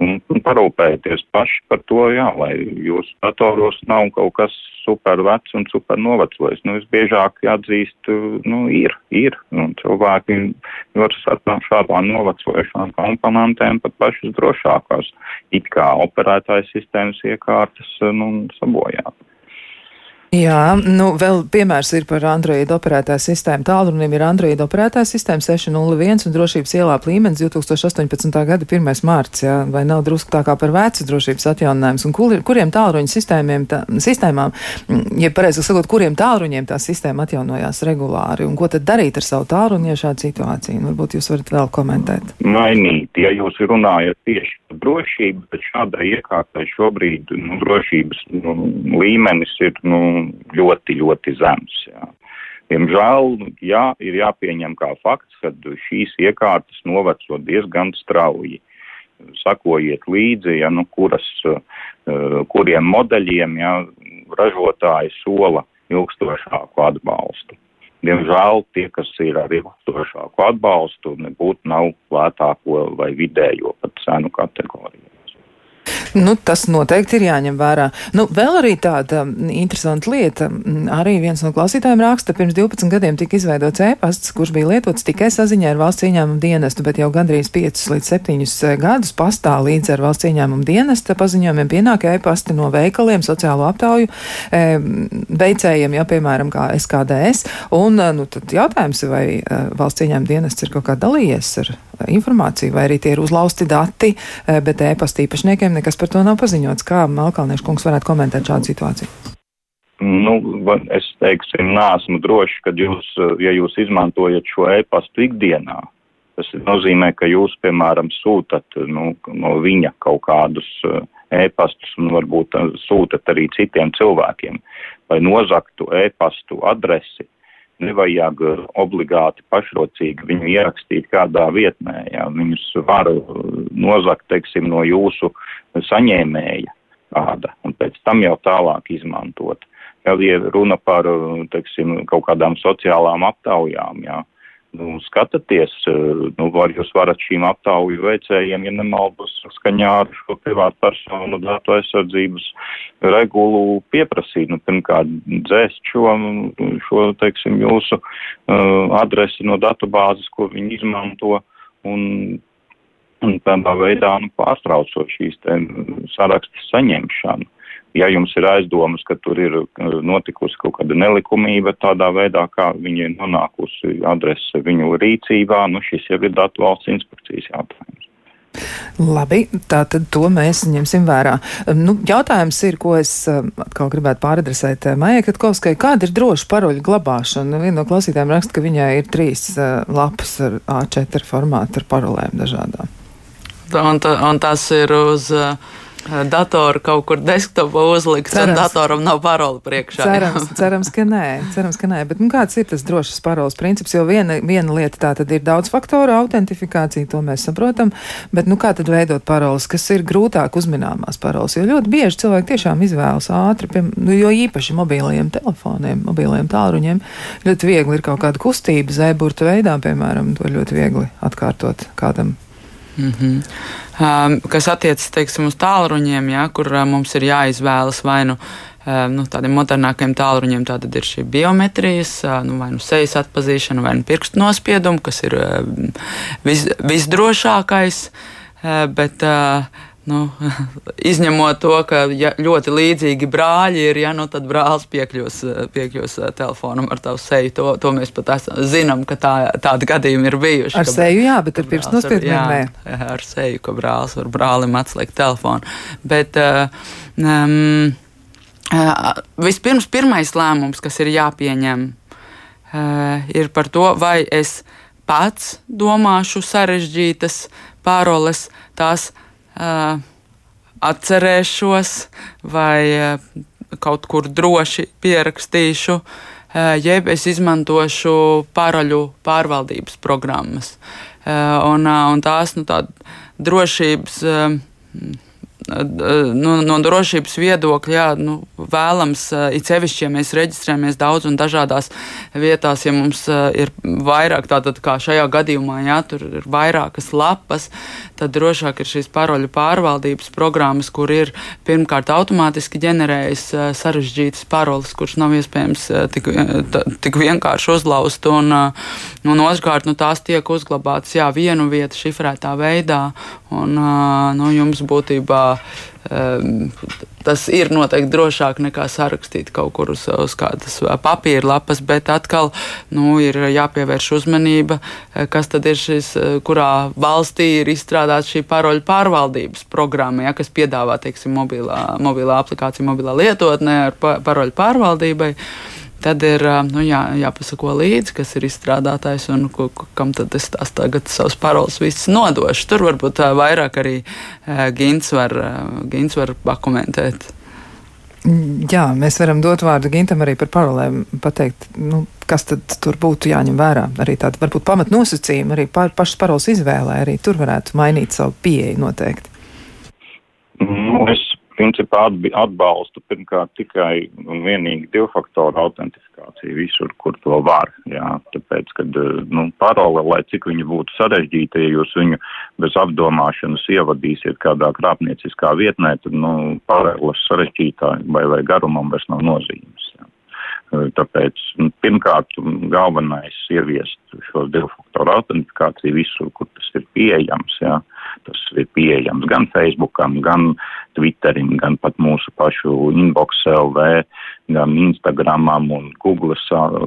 Un, un parūpējieties paši par to, jā, lai jūsu datoros nav kaut kas super vecs un super novecojis. Nu, visbiežāk jāatzīst, nu, ir, ir, un cilvēki var ar šādām novecojušām komponentēm pat pašas drošākās, it kā operētājas sistēmas iekārtas, nu, sabojāt. Jā, nu vēl piemērs ir par Android operētāju sistēmu. Tālrunim ir Android operētāja sistēma 601 un drošības ielāp līmenis 2018. gada 1. mārts, jā, vai nav drusku tā kā par vecu drošības atjauninājums, un kur, kuriem tālruņu sistēmiem, tā, sistēmām, ja pareizi sakot, kuriem tālruņiem tā sistēma atjaunojās regulāri, un ko tad darīt ar savu tālruņu, ja šāda situācija, un varbūt jūs varat vēl komentēt. Mainīt, ja jūs runājat tieši drošību, tad šādai iekārtai šobrīd nu, drošības nu, līmenis ir, nu, ļoti, ļoti zems. Jā. Diemžēl, jā, ir jāpieņem kā fakts, ka šīs iekārtas noveco diezgan strauji. Sakojiet līdzi, ja, nu, kuras, uh, kuriem modeļiem ja, ražotāji sola ilgstošāku atbalstu. Diemžēl tie, kas ir ar ilgstošāku atbalstu, nebūtu nav lētāko vai vidējo pat cenu kategoriju. Nu, tas noteikti ir jāņem vērā. Nu, vēl arī tāda interesanta lieta. Arī viens no klausītājiem raksta, pirms 12 gadiem tika izveidots e-pasts, kurš bija lietots tikai saziņā ar valsts ieņēmumu dienestu, bet jau gandrīz 5 līdz 7 eh, gadus pastāv līdz ar valsts ieņēmumu dienesta paziņojumiem pienāk e-pasti no veikaliem, sociālo aptauju e, veicējiem, ja piemēram kā SKDS. Un, eh, nu, tad jautājums, vai eh, valsts ieņēmuma dienests ir kaut kā dalījies ar informāciju, vai arī tie ir uzlausti dati, bet e-pasta īpašniekiem nekas par to nav paziņots. Kā Melkalniešu kungs varētu komentēt šādu situāciju? Nu, es teiksim, neesmu drošs, ka jūs, ja jūs izmantojat šo e-pastu ikdienā, tas nozīmē, ka jūs, piemēram, sūtat nu, no viņa kaut kādus e-pastus un varbūt sūtat arī citiem cilvēkiem, lai nozaktu e-pastu adresi. Nevajag obligāti pašrocīgi viņu ierakstīt kādā vietnē. Jā. Viņus var nozakt, teiksim, no jūsu saņēmēja kāda, un pēc tam jau tālāk izmantot. Ja ir runa par, teiksim, kaut kādām sociālām aptaujām, jā, nu, skatāties, nu, var, jūs varat šīm aptauju veicējiem, ja nemaldos, skaņā ar šo privātu personu datu aizsardzības regulu pieprasīt, nu, pirmkārt, dzēst šo, šo, teiksim, jūsu uh, adresi no datu bāzes, ko viņi izmanto, un un tādā veidā nu, pārtraucot šīs sarakstas saņemšanu. Ja jums ir aizdomas, ka tur ir uh, notikusi kaut kāda nelikumība tādā veidā, kā viņi ir nonākusi adrese viņu rīcībā, nu šis jau ir datu valsts inspekcijas jautājums. Labi, tā tad to mēs ņemsim vērā. Nu, jautājums ir, ko es atkal gribētu pāradresēt uh, Maijai Katkovskai. Kāda ir droša paroļu glabāšana? Viena no klausītājiem raksta, ka viņai ir trīs uh, lapas ar A4 formātu ar parolēm dažādām un, un tas ir uz uh, datoru kaut kur desktopā uzlikts, cerams, un datoram nav paroli priekšā. Cerams, cerams, ka nē, cerams, ka nē. Bet nu, kāds ir tas drošas paroles princips? Jo viena, viena lieta tā tad ir daudz faktoru autentifikācija, to mēs saprotam, bet nu kā tad veidot paroles, kas ir grūtāk uzmināmās paroles? Jo ļoti bieži cilvēki tiešām izvēlas ātri, pie, nu, jo īpaši mobilajiem telefoniem, mobilajiem tālruņiem, ļoti viegli ir kaut kāda kustība zēburta veidā, piemēram, to ļoti viegli atkārtot kādam Mm -hmm. um, kas attiecas uz tālruņiem, ja, kur uh, mums ir jāizvēlas vai nu um, nu, tādiem modernākiem tālruņiem, ir šī biometrijas, uh, nu, vai nu sejas atpazīšana, vai nu pirkstu nospiedumu, kas ir uh, vis, visdrošākais. Uh, bet, uh, Nu, izņemot to, ka ja ļoti līdzīgi brāļi ir, ja, nu, tad brālis piekļūs, piekļūs eh, telefonam ar tavu seju. To, to mēs pat esam, zinām, ka tā, tādi gadījumi ir bijuši. Ar seju, jā, bet ar pirkstu nospiedumiem nē. Ar seju, ka brālis var brālim atslēgt telefonu. Bet, um, vispirms, pirmais lēmums, kas ir jāpieņem, ir par to, vai es pats domāšu sarežģītas pāroles, tās atcerēšos vai kaut kur droši pierakstīšu, jeb es izmantošu paraļu pārvaldības programmas. Un, un tās nu, drošības. Nu, no drošības viedokļa, jā, nu, vēlams, it sevišķi, ja mēs reģistrējamies daudz un dažādās vietās, ja mums ir vairāk, tātad kā šajā gadījumā, jā, tur ir vairākas lapas, tad drošāk ir šīs paroļu pārvaldības programmas, kur ir pirmkārt automātiski ģenerējas sarežģītas paroles, kuras nav iespējams tik, tik vienkārši uzlauzt, un, un otrkārt, nu, tās tiek uzglabātas, jā, vienu vietu šifrētā veidā, un, nu, jums būtībā tas ir noteikti drošāk nekā sarakstīt kaut kur uz, uz kādas papīra lapas, bet atkal nu, ir jāpievērš uzmanība, kas tad ir šis, kurā valstī ir izstrādāta šī paroļu pārvaldības programma, ja, kas piedāvā, teiksim, mobilā, mobilā aplikācija, mobilā lietotnē ar paroļu pārvaldībai. Uh, tad ir nu, jā, jāpasako līdzi, kas ir izstrādātājs un ko, kam tad es tās tagad savus paroles visas nodošu. Tur varbūt vairāk arī Gins var, Gins var pakomentēt. Jā, mēs varam dot vārdu Gintam arī par parolēm, pateikt, nu, kas tad tur būtu jāņem vērā. Arī tāda varbūt pamatnosacījuma, arī pa, pašas paroles izvēlē, arī tur varētu mainīt savu pieeju noteikti. Nu, es principā atbalstu pirmkārt tikai un vienīgi divu faktoru autentifikāciju visur, kur to var. Jā, tāpēc, kad nu, parole, lai cik viņa būtu sarežģīta, ja jūs viņu bez apdomāšanas ievadīsiet kādā krāpnieciskā vietnē, tad nu, paroles sarežģītā vai, vai garumam vairs nav nozīmes. Jā. Tāpēc nu, pirmkārt galvenais ieviest šo divu faktoru autentifikāciju visur, kur tas ir pieejams. Jā. Tas ir pieejams gan Facebookam, gan Twitterim, gan pat mūsu pašu inbox LV, gan Instagramam un Google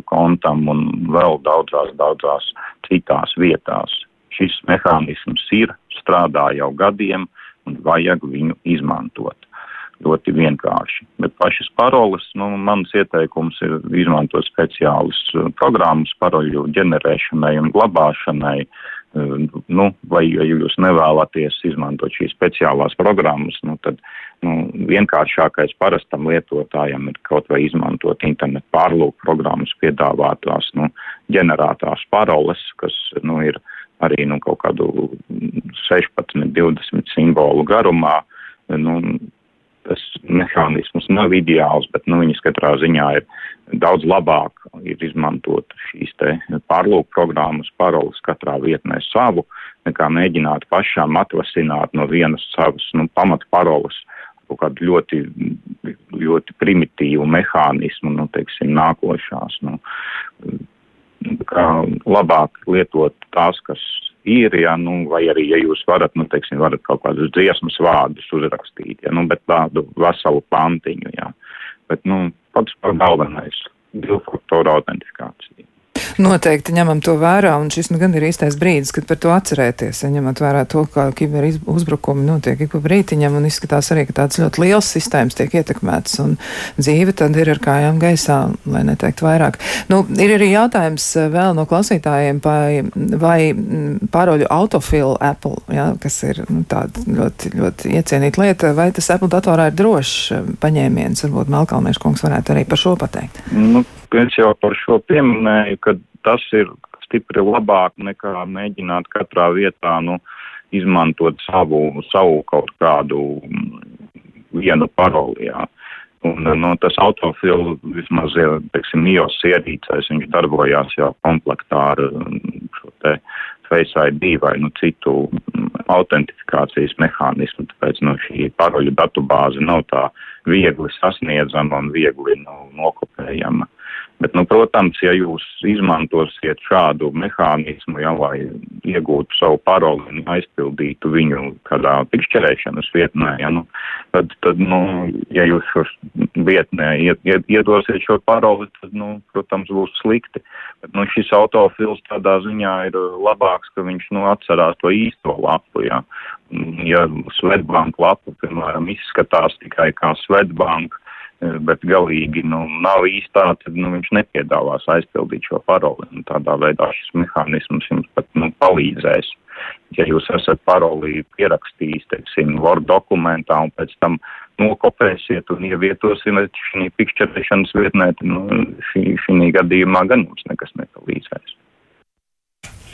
kontam un vēl daudzās, daudzās citās vietās. Šis mehānisms ir, strādā jau gadiem un vajag viņu izmantot ļoti vienkārši. Bet pašas paroles, nu, mans ieteikums ir izmantot speciālus uh, programmas paroļu ģenerēšanai un glabāšanai. Uh, nu, vai, ja jūs nevēlaties izmantot šīs speciālās programmas, nu, tad nu, vienkāršākais parastam lietotājam ir kaut vai izmantot internetu pārlūku programmas piedāvātās nu, ģenerētās paroles, kas nu, ir arī nu, kaut kādu 16, 20 simbolu garumā. Nu, tas mehānisms nav ideāls, bet nu, viņas katrā ziņā ir daudz labāk ir izmantot šīs pārlūku programmas, paroles katrā vietnē savu, nekā mēģināt pašām atvasināt no vienas savas nu, pamatparoles kaut kādu ļoti, ļoti primitīvu mehānismu, nu, teiksim, nākošās. Nu, kā labāk lietot tās, kas ir, ja, nu, vai arī, ja jūs varat, nu, teiksim, varat kaut kādus dziesmas vārdus uzrakstīt, ja, nu, bet tādu veselu pantiņu, ja. Bet, nu, pats par galvenais divu faktoru autentifikācija. Noteikti ņemam to vērā, un šis nu gan ir īstais brīdis, kad par to atcerēties, ja ņemot vērā to, kā kiber uzbrukumi notiek ik pa brītiņam, un izskatās arī, ka tāds ļoti liels sistēmas tiek ietekmētas, un dzīve tad ir ar kājām gaisā, lai neteikt vairāk. Nu, ir arī jautājums eh, vēl no klausītājiem, vai, vai mm, pāroļu autofilu Apple, ja, kas ir nu, tāda ļoti, ļoti iecienīta lieta, vai tas Apple datorā ir drošs eh, paņēmiens, varbūt Melkalniešu kungs varētu arī par šo pateikt. Nu, es jau par šo pieminēju, ka tas ir stipri labāk nekā mēģināt katrā vietā nu, izmantot savu, savu kaut kādu mm, vienu paroli. Jā. Un, nu, tas autofils vismaz, teiksim, iOS ierīcēs, viņš darbojās jau komplektā ar mm, šo te Face ID vai nu citu mm, autentifikācijas mehānismu, tāpēc nu, šī paroļu datubāze nav tā viegli sasniedzama un viegli nu, nokopējama. Bet, nu, protams, ja jūs izmantosiet šādu mehānismu, ja, lai iegūtu savu paroli un aizpildītu viņu kādā pikšķerēšanas vietnē, ja, nu, tad, tad nu, ja jūs šo vietnē iedosiet šo paroli, tad, nu, protams, būs slikti. Bet, nu, šis autofils tādā ziņā ir labāks, ka viņš, nu, atcerās to īsto lapu, ja. Ja Svetbank lapa, piemēram, izskatās tikai kā Svetbank, bet galīgi nu, nav īstā, tad nu, viņš nepiedāvās aizpildīt šo paroli. Un tādā veidā šis mehānisms jums pat nu, palīdzēs. Ja jūs esat paroli pierakstījis, teiksim, Word dokumentā un pēc tam nokopēsiet un ievietosiet šī pikšķerēšanas vietnē, tad nu, šī, šī gadījumā gan jums nekas nepalīdzēs.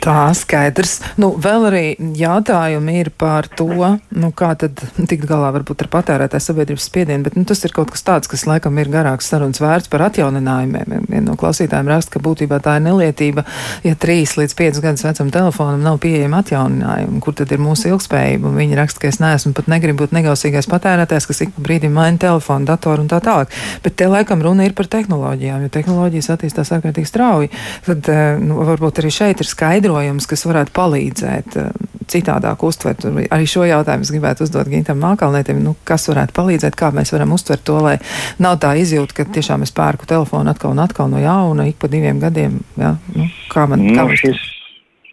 Tā skaidrs. Nu, vēl arī jautājumi ir par to, nu, kā tad tikt galā varbūt ar patērētāju sabiedrības spiedienu, bet nu, tas ir kaut kas tāds, kas laikam ir garāks sarunas vērts par atjauninājumiem. Viena no klausītājiem raksta, ka būtībā tā ir nelietība, ja trīs līdz piecus gadus vecam telefonam nav pieejama atjauninājuma, kur tad ir mūsu ilgspējība. Un viņi raksta, ka es neesmu pat negribu būt negausīgais patērētājs, kas ik pa brīdim maina telefonu, datoru un tā tālāk. Bet te laikam runa ir par tehnoloģijām, jo tehnoloģijas attīstās ārkārtīgi strauji. Tad eh, nu, varbūt arī šeit ir skaidrs skaidrojums, kas varētu palīdzēt eh, citādāk uztvert. Arī šo jautājumu es gribētu uzdot Gintam Mākalnietim, nu, kas varētu palīdzēt, kā mēs varam uztvert to, lai nav tā izjūta, ka tiešām es pērku telefonu atkal un atkal no jauna, ik pa diviem gadiem. Ja? Nu, kā man nu, kā šis,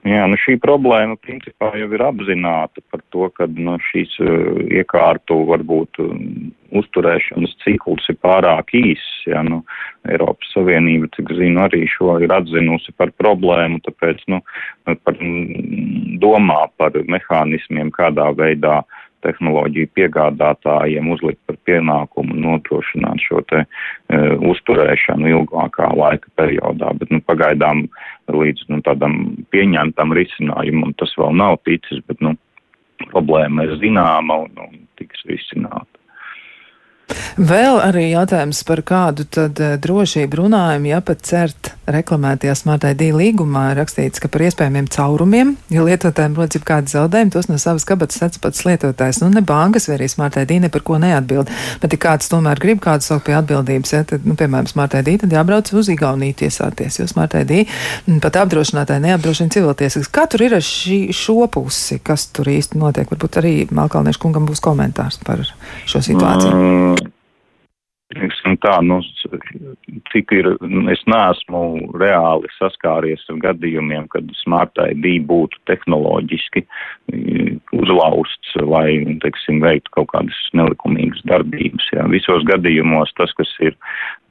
Jā, nu šī problēma principā jau ir apzināta par to, ka nu, šīs uh, iekārtu varbūt uh, uzturēšanas cikls ir pārāk īss. Ja, nu, Eiropas Savienība, cik zinu, arī šo ir atzinusi par problēmu, tāpēc nu, par, domā par mehānismiem, kādā veidā uh, tehnoloģiju piegādātājiem uzlikt par pienākumu nodrošināt šo te e, uzturēšanu ilgākā laika periodā, bet nu, pagaidām līdz nu, tādam pieņemtam risinājumam tas vēl nav ticis, bet nu, problēma ir zināma un, un tiks risināta. Vēl arī jautājums par kādu tad eh, drošību runājam, ja pat cert reklamētajā Smart ID līgumā rakstīts, ka par iespējamiem caurumiem, ja lietotājiem rodas jau kādi zaudējumi, tos no savas kabatas sec pats lietotājs. Nu, ne bankas vai arī Smart ID ne par ko neatbild, bet ja kāds tomēr grib kādu saukt pie atbildības, ja, tad, nu, piemēram, Smart ID, tad jābrauc uz Igauniju tiesāties, jo Smart ID pat apdrošinātāji neapdrošina civiltiesas. Kā tur ir ar šī, šo pusi, kas tur īsti notiek? Varbūt arī Malkalniešu kungam būs komentārs par šo situāciju. Mm tā, nu, cik ir, es neesmu reāli saskāries ar gadījumiem, kad Smart ID būtu tehnoloģiski mm, uzlausts, lai, teiksim, veiktu kaut kādas nelikumīgas darbības. Jā. Visos gadījumos tas, kas ir,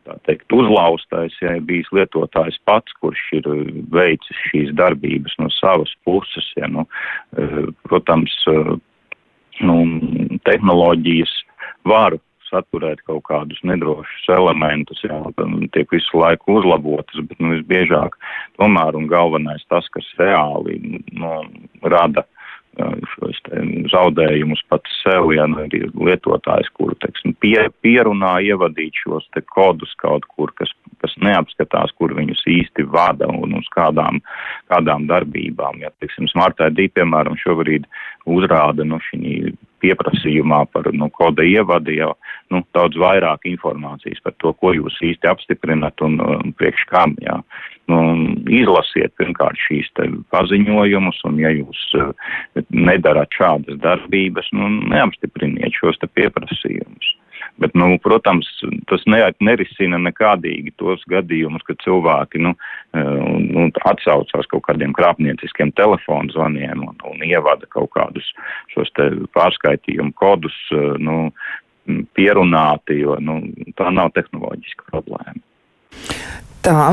tā teikt, uzlaustais, ja ir bijis lietotājs pats, kurš ir veicis šīs darbības no savas puses, ja, nu, eh, protams, eh, nu, tehnoloģijas var saturēt kaut kādus nedrošus elementus, jā, tiek visu laiku uzlabotas, bet nu, visbiežāk tomēr un galvenais tas, kas reāli nu, rada šos zaudējumus pats sev, ja nu, ir lietotājs, kuru, teiksim, pie, pierunā ievadīt šos te kodus kaut kur, kas, kas neapskatās, kur viņus īsti vada un uz kādām, kādām darbībām. Ja, teiksim, Smart ID, piemēram, šobrīd uzrāda, nu, šī pieprasījumā par nu, koda ievadi jau nu, daudz vairāk informācijas par to, ko jūs īsti apstiprinat un, un priekš kam. Jā. Nu, izlasiet pirmkārt šīs paziņojumus, un ja jūs uh, nedarat šādas darbības, nu, neapstipriniet šos pieprasījumus. Bet, nu, protams, tas ne, nerisina nekādīgi tos gadījumus, kad cilvēki nu, eh, nu, atsaucās kaut kādiem krāpnieciskiem telefonu zvaniem un, un ievada kaut kādus šos pārskaitījumu kodus eh, nu, pierunāti, jo nu, tā nav tehnoloģiska problēma. Tā,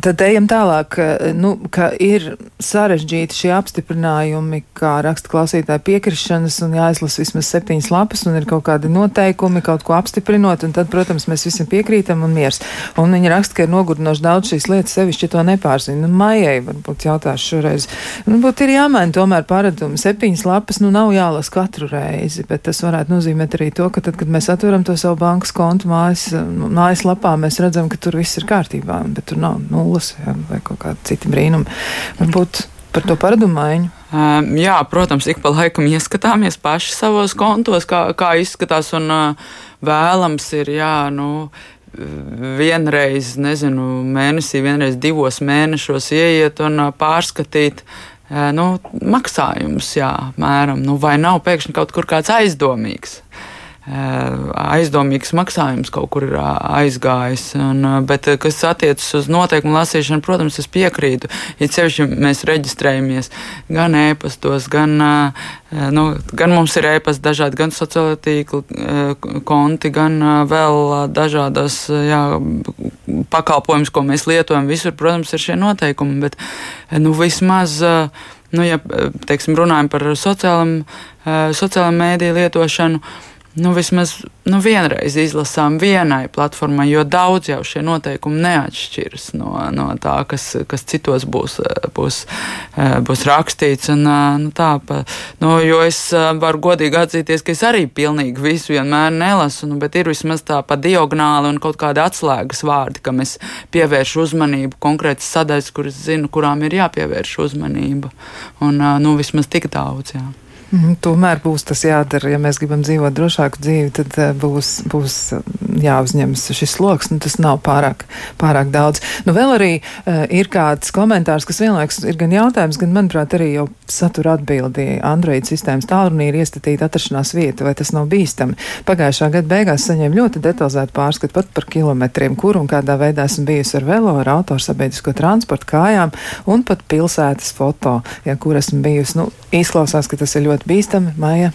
tad ejam tālāk, nu, ka ir sarežģīti šie apstiprinājumi, kā raksta klausītāja piekrišanas, un jāizlasa vismaz septiņas lapas, un ir kaut kādi noteikumi, kaut ko apstiprinot, un tad, protams, mēs visam piekrītam un miers. Un viņi raksta, ka ir nogurdinoši daudz šīs lietas, sevišķi to nepārzina. Nu, maijai varbūt jautāšu šoreiz. Nu, būt ir jāmaina tomēr paradumi. Septiņas lapas, nu, nav jālas katru reizi, bet tas varētu nozīmēt arī to, ka tad, kad mēs atveram to savu bankas kontu mājas, mājas lapā, mēs redzam, ka tur viss ir kārtībā bet tur nav nulles jā, vai kaut kāda cita brīnuma. Varbūt par to paradumu maiņu. Um, jā, protams, ik pa laikam ieskatāmies paši savos kontos, kā, kā izskatās, un uh, vēlams ir, jā, nu, vienreiz, nezinu, mēnesī, vienreiz divos mēnešos ieiet un uh, pārskatīt. Uh, nu, maksājums, jā, mēram, nu, vai nav pēkšņi kaut kur kāds aizdomīgs. Uh, aizdomīgs maksājums kaut kur ir aizgājis. Un, bet, kas attiecas uz noteikumu lasīšanu, protams, es piekrītu. Ja ceļš mēs reģistrējamies gan e-pastos, gan, nu, gan mums ir e-pasta dažādi, gan sociālajā tīkla konti, gan vēl dažādas jā, pakalpojumus, ko mēs lietojam. Visur, protams, ir šie noteikumi, bet nu, vismaz. Nu, ja teiksim, runājam par sociālām, sociālām mēdīju lietošanu, uh, nu, vismaz nu, vienreiz izlasām vienai platformai, jo daudz jau šie noteikumi neatšķiras no, no tā, kas, kas citos būs, būs, būs rakstīts. Un, nu, tā, pa, nu, jo es varu godīgi atzīties, ka es arī pilnīgi visu vienmēr nelasu, nu, bet ir vismaz tā pa diagonāli un kaut kādi atslēgas vārdi, kam es pievēršu uzmanību, konkrētas sadaļas, kuras zinu, kurām ir jāpievērš uzmanība. Un, nu, vismaz tik daudz. Jā. Mm, tomēr būs tas jādara. Ja mēs gribam dzīvot drošāku dzīvi, tad uh, būs, būs jāuzņemas šis sloks. Nu, tas nav pārāk, pārāk daudz. Nu, vēl arī uh, ir kāds komentārs, kas vienlaikus ir gan jautājums, gan, manuprāt, arī jau satura atbildi. Android sistēmas tālrunī ir iestatīta atrašanās vieta, vai tas nav bīstami. Pagājušā gada beigās saņēmu ļoti detalizētu pārskatu pat par kilometriem, kur un kādā veidā esmu bijusi ar velo, ar autosabiedrisko transportu, kājām un pat pilsētas foto, ja kur esmu bijusi. Nu, izklausās, ka tas ir ļoti ļoti bīstami, Maija?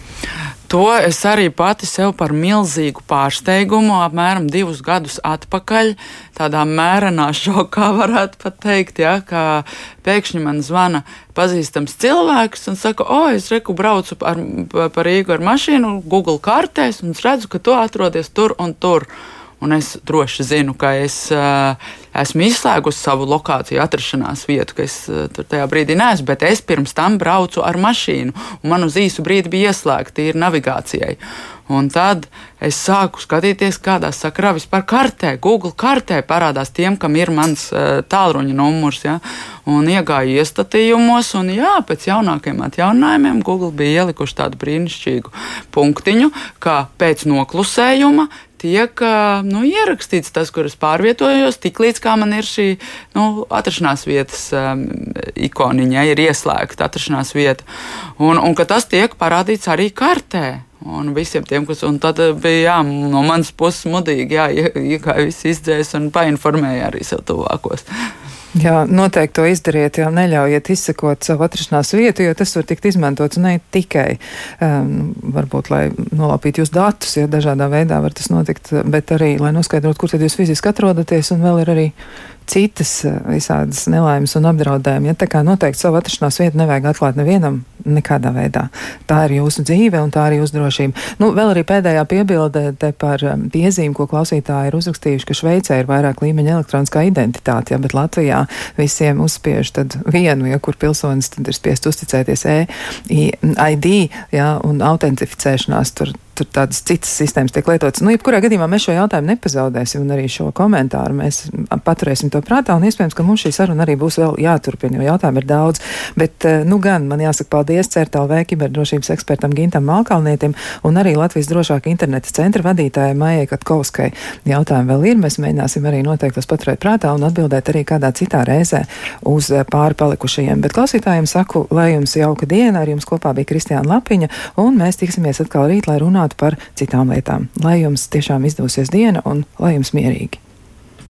To es arī pati sev par milzīgu pārsteigumu apmēram divus gadus atpakaļ, tādā mērenā šokā varētu pat teikt, ja, ka pēkšņi man zvana pazīstams cilvēks un saka, o, es reku braucu ar, par Rīgu ar mašīnu, Google kartēs un es redzu, ka tu atrodies tur un tur. Un es droši zinu, ka es uh, esmu izslēgusi savu lokāciju, atrašanās vietu, ka es uh, tur tajā brīdī neesmu, bet es pirms tam braucu ar mašīnu, un man uz īsu brīdi bija ieslēgta ir navigācijai. Un tad es sāku skatīties, kādā sakrā vispār kartē, Google kartē parādās tiem, kam ir mans uh, tālruņa numurs. Ja? Un iegāju iestatījumos, un jā, pēc jaunākiem atjauninājumiem Google bija ielikuši tādu brīnišķīgu punktiņu, ka pēc noklusējuma tiek nu, ierakstīts tas, kur es pārvietojos, tiklīdz kā man ir šī nu, atrašanās vietas um, ikoniņa, ir ieslēgta atrašanās vieta. Un, un ka tas tiek parādīts arī kartē. Un visiem tiem, kas bija jā, no manas puses mudīgi, jā, iegāja visi izdzēs un painformēja arī sev tuvākos. Jā, noteikti to izdariet, jau neļaujiet izsekot savu atrašanās vietu, jo tas var tikt izmantots ne tikai, um, varbūt, lai nolapītu jūs datus, ja dažādā veidā var tas notikt, bet arī, lai noskaidrotu, kur tad jūs fiziski atrodaties, un vēl ir arī citas eh, visādas nelaimes un apdraudējumi. Ja tā kā noteikti savu atrašanās vietu nevajag atklāt nevienam nekādā veidā. Tā ir jūsu dzīve un tā ir jūsu drošība. Nu, vēl arī pēdējā piebilde par eh, piezīmi, ko klausītāji ir uzrakstījuši, ka Šveicē ir vairāk līmeņa elektroniskā identitāte, ja, bet Latvijā visiem uzspiež tad vienu, ja kur pilsonis tad ir spiest uzticēties e-ID, ja, un autentificēšanās tur tur tādas citas sistēmas tiek lietotas. Nu, jebkurā gadījumā mēs šo jautājumu nepazaudēsim, un arī šo komentāru mēs paturēsim to prātā, iespējams, ka mums šī saruna arī būs vēl jāturpina, jo jautājumu ir daudz. Bet, eh, nu, gan man jāsaka paldies CERTLV kiberdrošības ekspertam Gintam Malkalnietim un arī Latvijas drošāka interneta centra vadītājai Maijai Katkovskai. Jautājumi vēl ir, mēs mēģināsim arī noteikti tos paturēt prātā un atbildēt arī kādā citā reizē uz eh, pāri palikušajiem. Bet klausītājiem saku, lai jums jauka diena, ar jums kopā bija Kristiāna Lapiņa, un mēs tiksimies atkal rīt, lai runātu runātu par citām lietām. Lai jums tiešām izdosies diena un lai jums mierīgi!